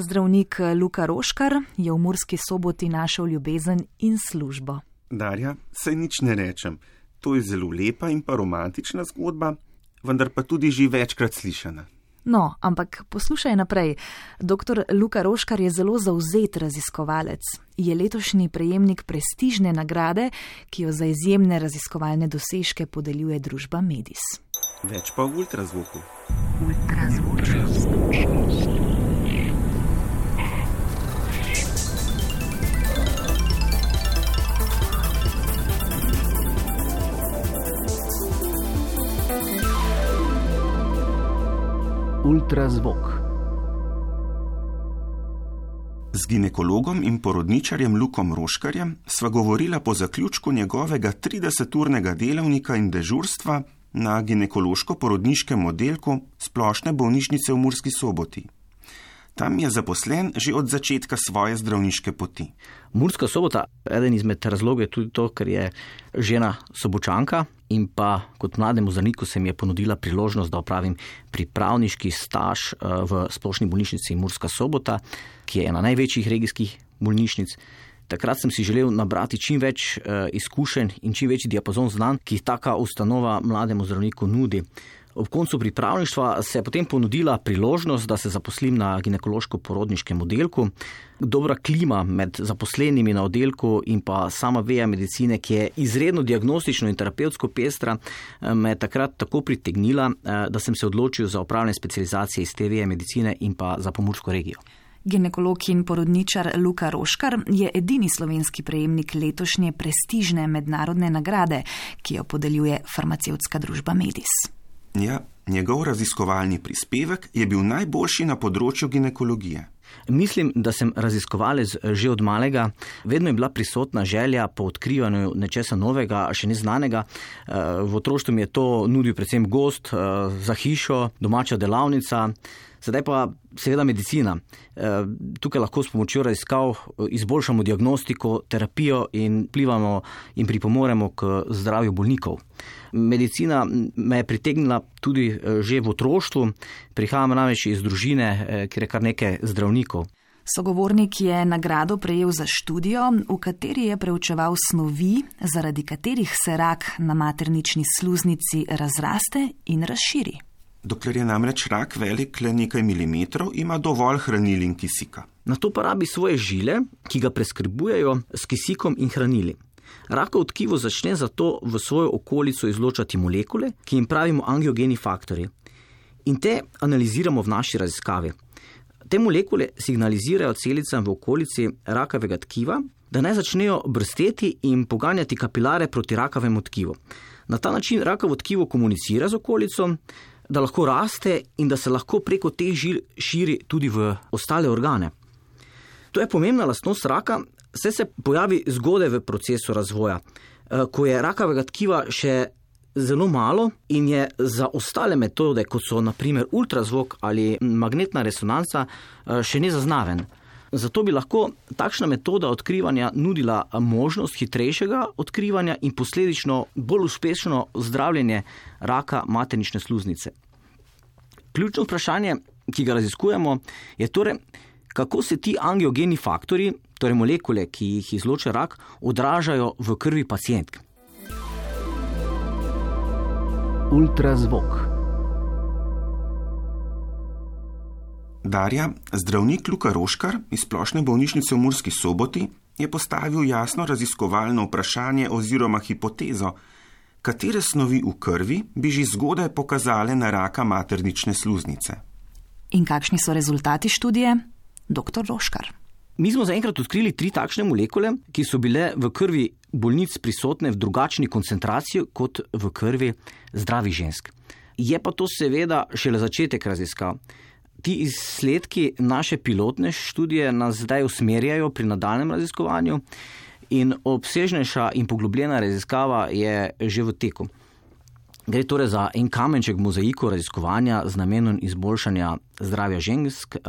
Zdravnik Luka Roškar je v Murski soboti našel ljubezen in službo. Darja, sej nič ne rečem. To je zelo lepa in pa romantična zgodba, vendar pa tudi že večkrat slišana. No, ampak poslušaj naprej. Dr. Luka Roškar je zelo zauzet raziskovalec. Je letošnji prejemnik prestižne nagrade, ki jo za izjemne raziskovalne dosežke podeljuje družba Medis. Več pa v ultrazvoku. Ultrazvočnost. Ultrazvok. Z ginekologom in porodničarjem Lukom Roškarjem sva govorila po zaključku njegovega 30-urnega delovnika in dežurstva na ginekološko-porodniškem oddelku splošne bolnišnice v Murski soboti. Tam je zaposlen že od začetka svoje zdravniške poti. Murska sobota, eden izmed razlogov je tudi to, ker je žena sobočanka in pa kot mlademu zdravniku se mi je ponudila priložnost, da opravim pripravniški staž eh, v splošni bolnišnici Murska sobota, ki je ena največjih regijskih bolnišnic. Takrat sem si želel nabrati čim več uh, izkušenj in čim večji diapazon znanj, ki jih taka ustanova mlademu zdravniku nudi. Ob koncu pripravništva se je potem ponudila priložnost, da se zaposlim na ginekološko-porodniškem oddelku. Dobra klima med zaposlenimi na oddelku in pa sama veja medicine, ki je izredno diagnostično in terapevtsko pestra, me je takrat tako pritegnila, eh, da sem se odločil za upravljanje specializacije iz te veje medicine in pa za pomorsko regijo. Ginekolog in porodničar Luka Roškar je edini slovenski prejemnik letošnje prestižne mednarodne nagrade, ki jo podeljuje farmacevtska družba Medis. Ja, njegov raziskovalni prispevek je bil najboljši na področju ginekologije. Mislim, da sem raziskovalec že od malega. Vedno je bila prisotna želja po odkrivanju nečesa novega, še neznanega. Eh, v otroštvu mi je to nudil predvsem gost eh, za hišo, domača delavnica. Sedaj pa seveda medicina. Eh, tukaj lahko s pomočjo raziskav izboljšamo diagnostiko, terapijo in plivamo in pripomoremo k zdravju bolnikov. Medicina me je pritegnila tudi eh, že v otroštvu, prihajam namreč iz družine, eh, kjer je kar nekaj zdravnikov. Sogovornik je nagrado prejel za študijo, v kateri je preučeval snovi, zaradi katerih se rak na maternični sluznici razraste in razširi. Dokler je namreč rak velik le nekaj milimetrov, ima dovolj hranil in kisika. Na to pa rabi svoje žile, ki ga preskrbujejo s kisikom in hranili. Rakov tkivo začne zato v svojo okolico izločati molekule, ki jim pravimo angiogeni faktori. In te analiziramo v naši raziskavi. Te molekule signalizirajo celicam v okolici rakavega tkiva, da naj začnejo brsteti in poganjati kapilare proti rakavemu tkivu. Na ta način rakavo tkivo komunicira z okolico, da lahko raste in da se lahko preko teh žil širi tudi v ostale organe. To je pomembna lastnost raka, Vse se pojavi zgodaj v procesu razvoja, eh, ko je rakavega tkiva še zelo malo in je za ostale metode, kot so naprimer ultrazvok ali magnetna resonanca, eh, še nezaznaven. Zato bi lahko takšna metoda odkrivanja nudila možnost hitrejšega odkrivanja in posledično bolj uspešno zdravljenje raka maternične sluznice. Ključno vprašanje, ki ga raziskujemo, je torej, kako se ti angiogeni faktori, torej molekule, ki jih izloča rak, odražajo v krvi pacijentk. Ultrazvok. Darja, zdravnik Luka Roškar iz splošne bolnišnice v Murski soboti je postavil jasno raziskovalno vprašanje oziroma hipotezo, katere snovi v krvi bi že zgodaj pokazale na raka maternične sluznice. In kakšni so rezultati študije? dr. Roškar. Mi smo zaenkrat odkrili tri takšne molekule, ki so bile v krvi bolnic prisotne v drugačni koncentraciji kot v krvi zdravih žensk. Je pa to seveda šele začetek raziskav. Ti izsledki naše pilotne študije nas zdaj usmerjajo pri nadaljem raziskovanju, in obsežnejša in poglobljena raziskava je že v teku. Gre torej za en kamenček mozaiku raziskovanja z namenom izboljšanja zdravja žensk, eh,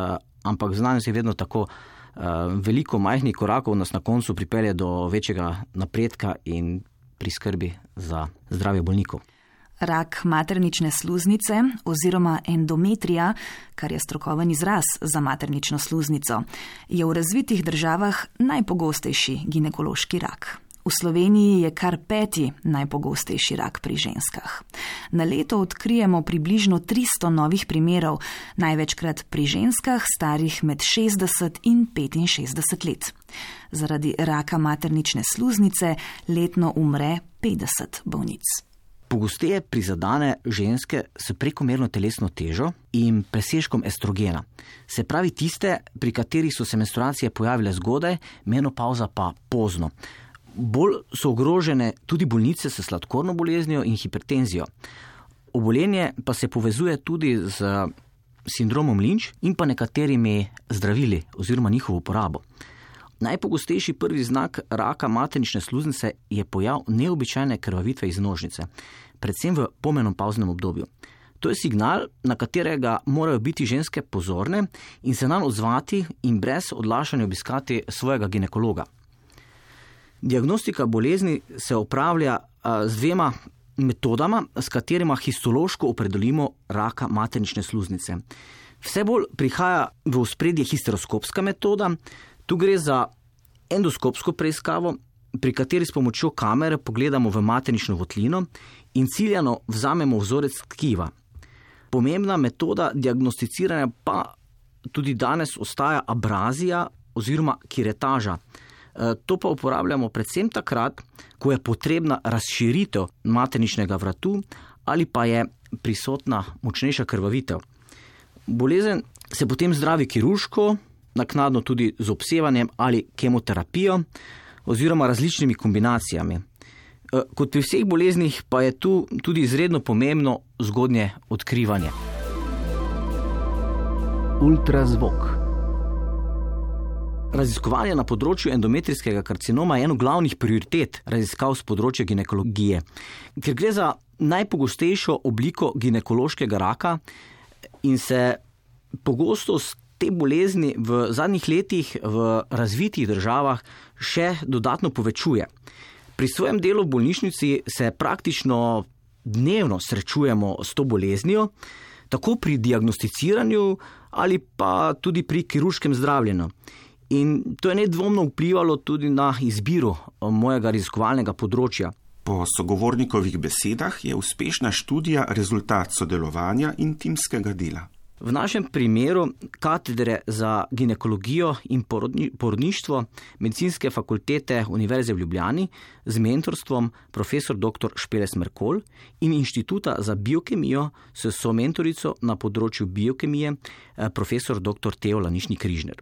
ampak znanost je vedno tako. Uh, veliko majhnih korakov nas na koncu pripelje do večjega napredka in priskrbi za zdravje bolnikov. Rak maternične sluznice oziroma endometrija, kar je strokoven izraz za maternično sluznico, je v razvitih državah najpogostejši ginekološki rak. V Sloveniji je kar peti najpogostejši rak pri ženskah. Na leto odkrijemo približno 300 novih primerov, največkrat pri ženskah starih med 60 in 65 let. Zaradi raka maternične sluznice letno umre 50 bolnic. Pogosteje prizadane ženske s prekomerno telesno težo in presežkom estrogena, se pravi tiste, pri katerih so se menstruacije pojavile zgodaj, menopauza pa pozno. Bolj so ogrožene tudi bolnice s sladkorno boleznijo in hipertenzijo. Obolenje pa se povezuje tudi z sindromom Lynch in pa nekaterimi zdravili oziroma njihovo uporabo. Najpogostejši prvi znak raka maternične sluznice je pojav neobičajne krvavitve iz nožnice, predvsem v pomenopauznem obdobju. To je signal, na katerega morajo biti ženske pozorne in se nam odzvati in brez odlašanja obiskati svojega ginekologa. Diagnostika bolezni se opravlja z dvema metodama, s katerima histološko opredelimo raka maternične sluznice. Vse bolj prihaja v spredje histeroskopska metoda, Tu gre za endoskopsko preiskavo, pri kateri s pomočjo kamere pogledamo v maternično votlino in ciljano vzamemo vzorec tkiva. Pomembna metoda diagnosticiranja pa tudi danes ostaja abrazija oziroma kiretaža. E, to pa uporabljamo predvsem takrat, ko je potrebna razširitev materničnega vratu ali pa je prisotna močnejša krvavitev. Bolezen se potem zdravi kirurško, naknadno tudi z obsevanjem ali kemoterapijo oziroma različnimi kombinacijami. E, kot pri vseh boleznih pa je tu tudi izredno pomembno zgodnje odkrivanje. Ultrazvok. Raziskovanje na področju endometrijskega karcinoma je eno glavnih prioritet raziskav z področja ginekologije, ker gre za najpogostejšo obliko ginekološkega raka in se pogostost te bolezni v zadnjih letih v razvitih državah še dodatno povečuje. Pri svojem delu v bolnišnici se praktično dnevno srečujemo s to boleznijo, tako pri diagnosticiranju ali pa tudi pri kirurškem zdravljenju. In to je nedvomno vplivalo tudi na izbiro eh, mojega raziskovalnega področja. Po sogovornikovih besedah je uspešna študija rezultat sodelovanja in timskega dela. V našem primeru katedre za ginekologijo in porodni, porodništvo medicinske fakultete Univerze v Ljubljani z mentorstvom profesor dr. Špeles Merkol in inštituta za biokemijo s somentorico na področju biokemije eh, profesor dr. Teo Lanišni Križner.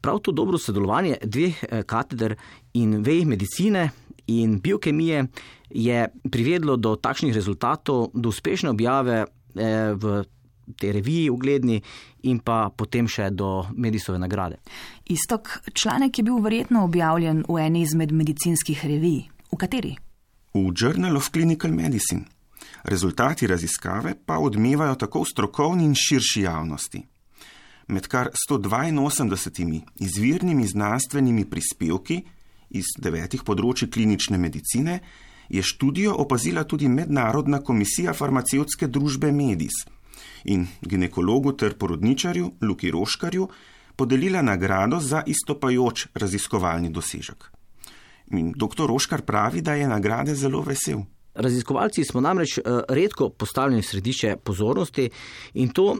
Prav to dobro sodelovanje dveh eh, kateder in vej medicine in biokemije je privedlo do takšnih rezultatov, do uspešne objave eh, v te reviji ugledni in pa potem še do Medisove nagrade. Istok članek je bil verjetno objavljen v eni izmed medicinskih revij. V kateri? V Journal of Clinical Medicine. Rezultati raziskave pa odmevajo tako v strokovni in širši javnosti. Med kar 182 izvirnimi znanstvenimi prispevki iz devetih področji klinične medicine je študijo opazila tudi Mednarodna komisija farmacevtske družbe Medis in ginekologu ter porodničarju Luki Roškarju podelila nagrado za istopajoč raziskovalni dosežek. In dr. Roškar pravi, da je nagrade zelo vesel. Raziskovalci smo namreč eh, redko postavljeni v središče pozornosti in to,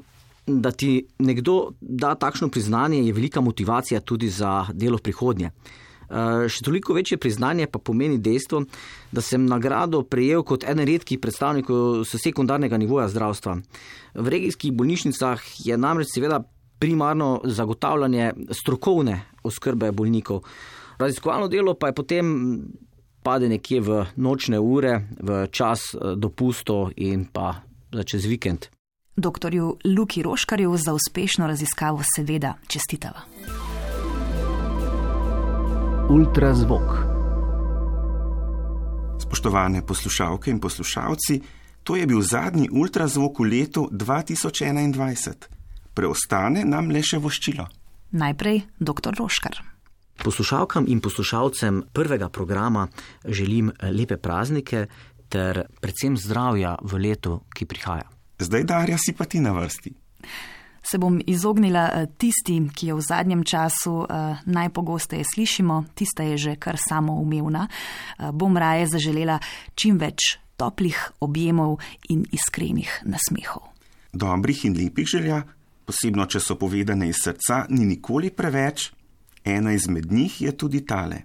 da ti nekdo da takšno priznanje, je velika motivacija tudi za delo v prihodnje. Eh, še toliko večje priznanje pa pomeni dejstvo, da sem nagrado prejel kot eden redkih predstavnikov sekundarnega nivoja zdravstva. V regijskih bolnišnicah je namreč seveda primarno zagotavljanje strokovne oskrbe bolnikov. Raziskovalno delo pa je potem pade nekje v nočne ure, v čas eh, dopustov in pa čez vikend. Doktorju Luki Roškarju za uspešno raziskavo seveda čestitava ultrazvok. Spoštovane poslušalke in poslušalci, to je bil zadnji ultrazvok v letu 2021. Preostane nam le še voščilo. Najprej dr. Roškar. Poslušalkam in poslušalcem prvega programa želim lepe praznike ter predvsem zdravja v letu, ki prihaja. Zdaj, Darja, si pa ti na vrsti. Se bom izognila eh, tisti, ki jo v zadnjem času uh, najpogosteje slišimo, tista je že kar samoumevna. Uh, bom raje zaželela čim več toplih objemov in iskrenih nasmehov. Dobrih in lepih želja, posebno če so povedane iz srca, ni nikoli preveč. Ena izmed njih je tudi tale.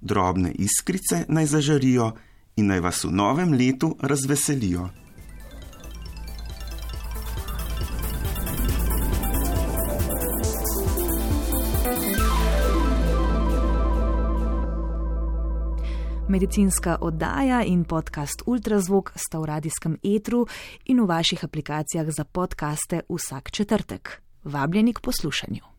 Drobne iskrice naj zažarijo in naj vas v novem letu razveselijo. Medicinska oddaja in podcast Ultrazvok sta v radijskem etru in v vaših aplikacijah za podkaste vsak četrtek. Vabljeni k poslušanju.